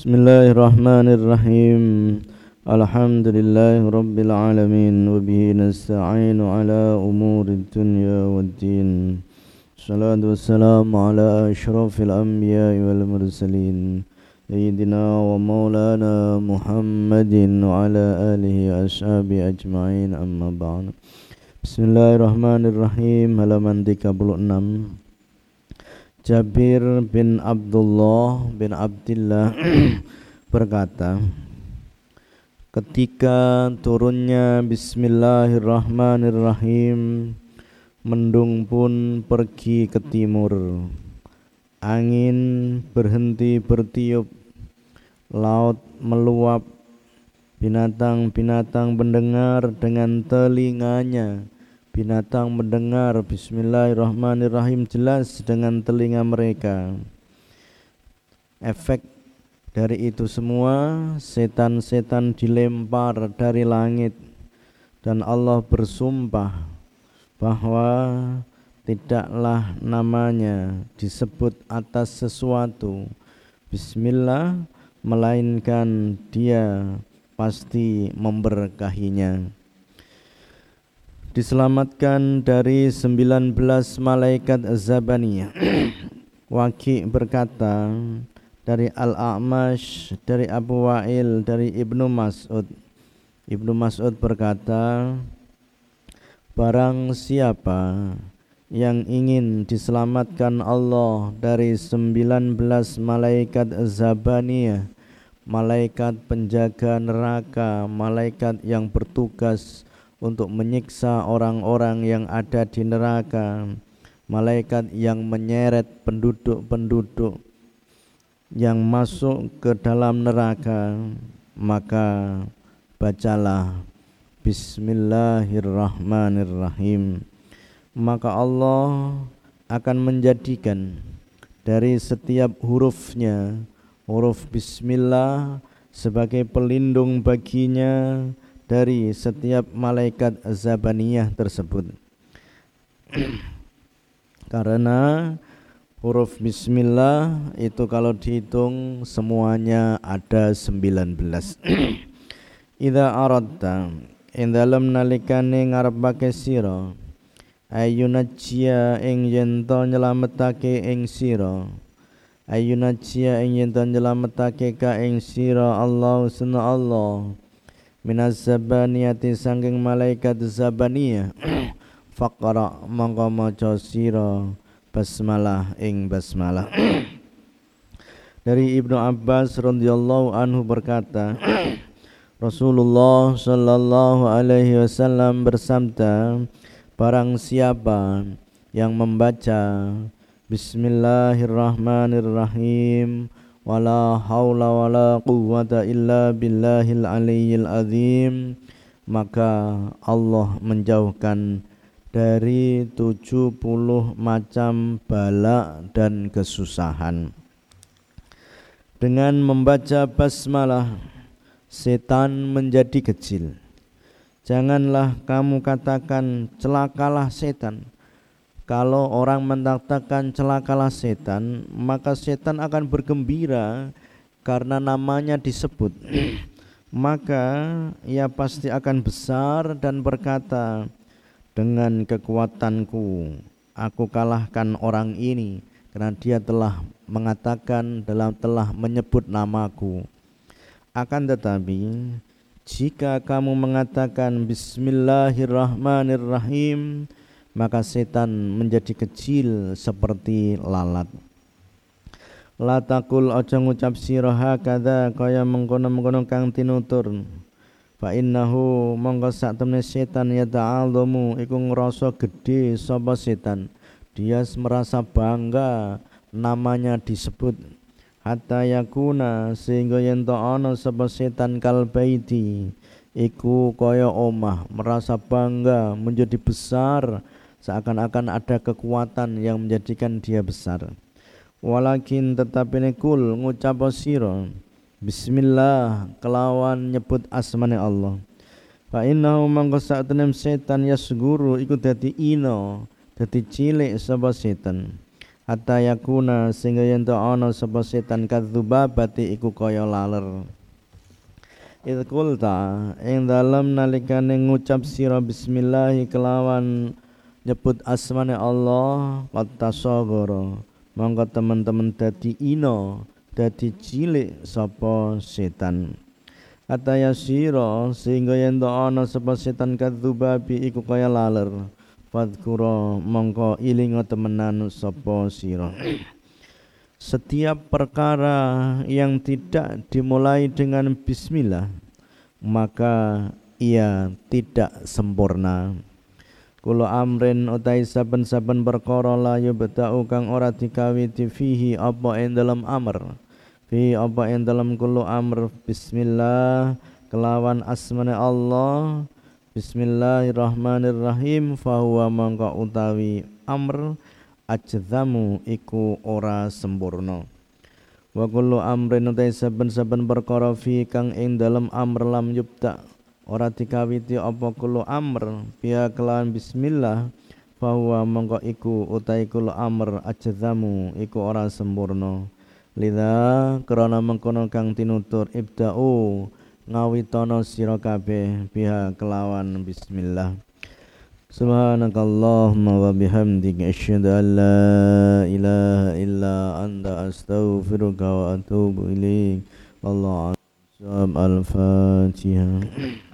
بسم الله الرحمن الرحيم. الحمد لله رب العالمين وبه نستعين على أمور الدنيا والدين. الصلاة والسلام على أشرف الأنبياء والمرسلين سيدنا ومولانا محمد وعلى آله وأصحابه أجمعين. أما بعد بسم الله الرحمن الرحيم. halaman 36 Jabir bin Abdullah bin Abdullah berkata Ketika turunnya Bismillahirrahmanirrahim Mendung pun pergi ke timur. Angin berhenti bertiup Laut meluap. Binatang-binatang mendengar dengan telinganya binatang mendengar bismillahirrahmanirrahim jelas dengan telinga mereka. Efek dari itu semua setan-setan dilempar dari langit. Dan Allah bersumpah bahwa tidaklah namanya disebut atas sesuatu. Bismillah melainkan dia pasti memberkahinya diselamatkan dari 19 malaikat Zabaniyah. Waki berkata dari Al-A'mash, dari Abu Wa'il, dari Ibnu Mas'ud. Ibnu Mas'ud berkata, Barang siapa yang ingin diselamatkan Allah dari 19 malaikat Zabaniyah, malaikat penjaga neraka, malaikat yang bertugas untuk menyiksa orang-orang yang ada di neraka malaikat yang menyeret penduduk-penduduk yang masuk ke dalam neraka maka bacalah Bismillahirrahmanirrahim. Maka Allah akan menjadikan dari setiap hurufnya huruf Bismillah sebagai pelindung baginya dari setiap malaikat zabaniyah tersebut. Karena huruf bismillah itu kalau dihitung semuanya ada 19 Idza aradta in dalam nalikane ngarepake sira ayunajia ing yen to nyelametake ing sira ayunajia ing yen to nyelametake ka ing sira Allah sunna Allah minas zabaniyati sangking malaikat zabaniyah. Faqara mongko maca sira basmalah ing basmalah. Dari Ibnu Abbas radhiyallahu anhu berkata Rasulullah sallallahu alaihi wasallam bersabda barang siapa yang membaca Bismillahirrahmanirrahim wala haula wala quwwata illa billahil aliyyil azim. Maka Allah menjauhkan dari 70 macam bala dan kesusahan. Dengan membaca basmalah setan menjadi kecil. Janganlah kamu katakan celakalah setan kalau orang mengatakan celakalah setan, maka setan akan bergembira karena namanya disebut. maka ia pasti akan besar dan berkata, dengan kekuatanku aku kalahkan orang ini karena dia telah mengatakan dalam telah menyebut namaku. Akan tetapi jika kamu mengatakan bismillahirrahmanirrahim maka setan menjadi kecil seperti lalat. La takul aja ngucap sira hakadha kaya mengkono-mengkono kang tinutur. Fa innahu mongko sak temne setan ya ta'alumu iku ngrasa gede sapa setan. Dia merasa bangga namanya disebut. Hatta yakuna sehingga yen ana sapa setan kalbaiti iku kaya omah merasa bangga menjadi besar seakan-akan ada kekuatan yang menjadikan dia besar. Walakin tetapi nekul ngucap sira bismillah kelawan nyebut asmane Allah. Fa innahu mangko setan yasguru iku dadi ino dadi cilik sapa setan. Hatta yakuna sehingga yen ana sapa setan kadzubabati iku kaya laler. Idh kulta ing dalam nalikane ngucap sira bismillah kelawan nyebut asmane Allah qad tasagara monggo teman-teman dadi ino dadi cilik sapa setan. Kata yasira sehingga yen ana sapa setan kadzubabi iku kaya laler. Fadkura mongko ilinga temenan sapa sira. Setiap perkara yang tidak dimulai dengan bismillah maka ia tidak sempurna Kula amrin utai saben-saben perkara la yubta'u kang ora dikawiti fihi apa ing dalam amr. Fi apa ing dalam kulo amr. Bismillah. Kelawan asmane Allah. Bismillahirrahmanirrahim. Fahuwa mangka utawi amr. Ajzamu iku ora sempurna. Wa kullu amrin utai saben-saben perkara fi kang ing dalam amr lam yubta ora dikawiti apa kullu amr biya kelawan bismillah fahuwa mangka iku utai kullu amr ajzamu iku ora sempurna. Lida krana mengkono kang tinutur ibda'u ngawitono sira kabeh biha kelawan bismillah. Subhanakallahumma wa bihamdika asyhadu an la ilaha illa anta astaghfiruka wa atubu ilaik. Allah al-Fatihah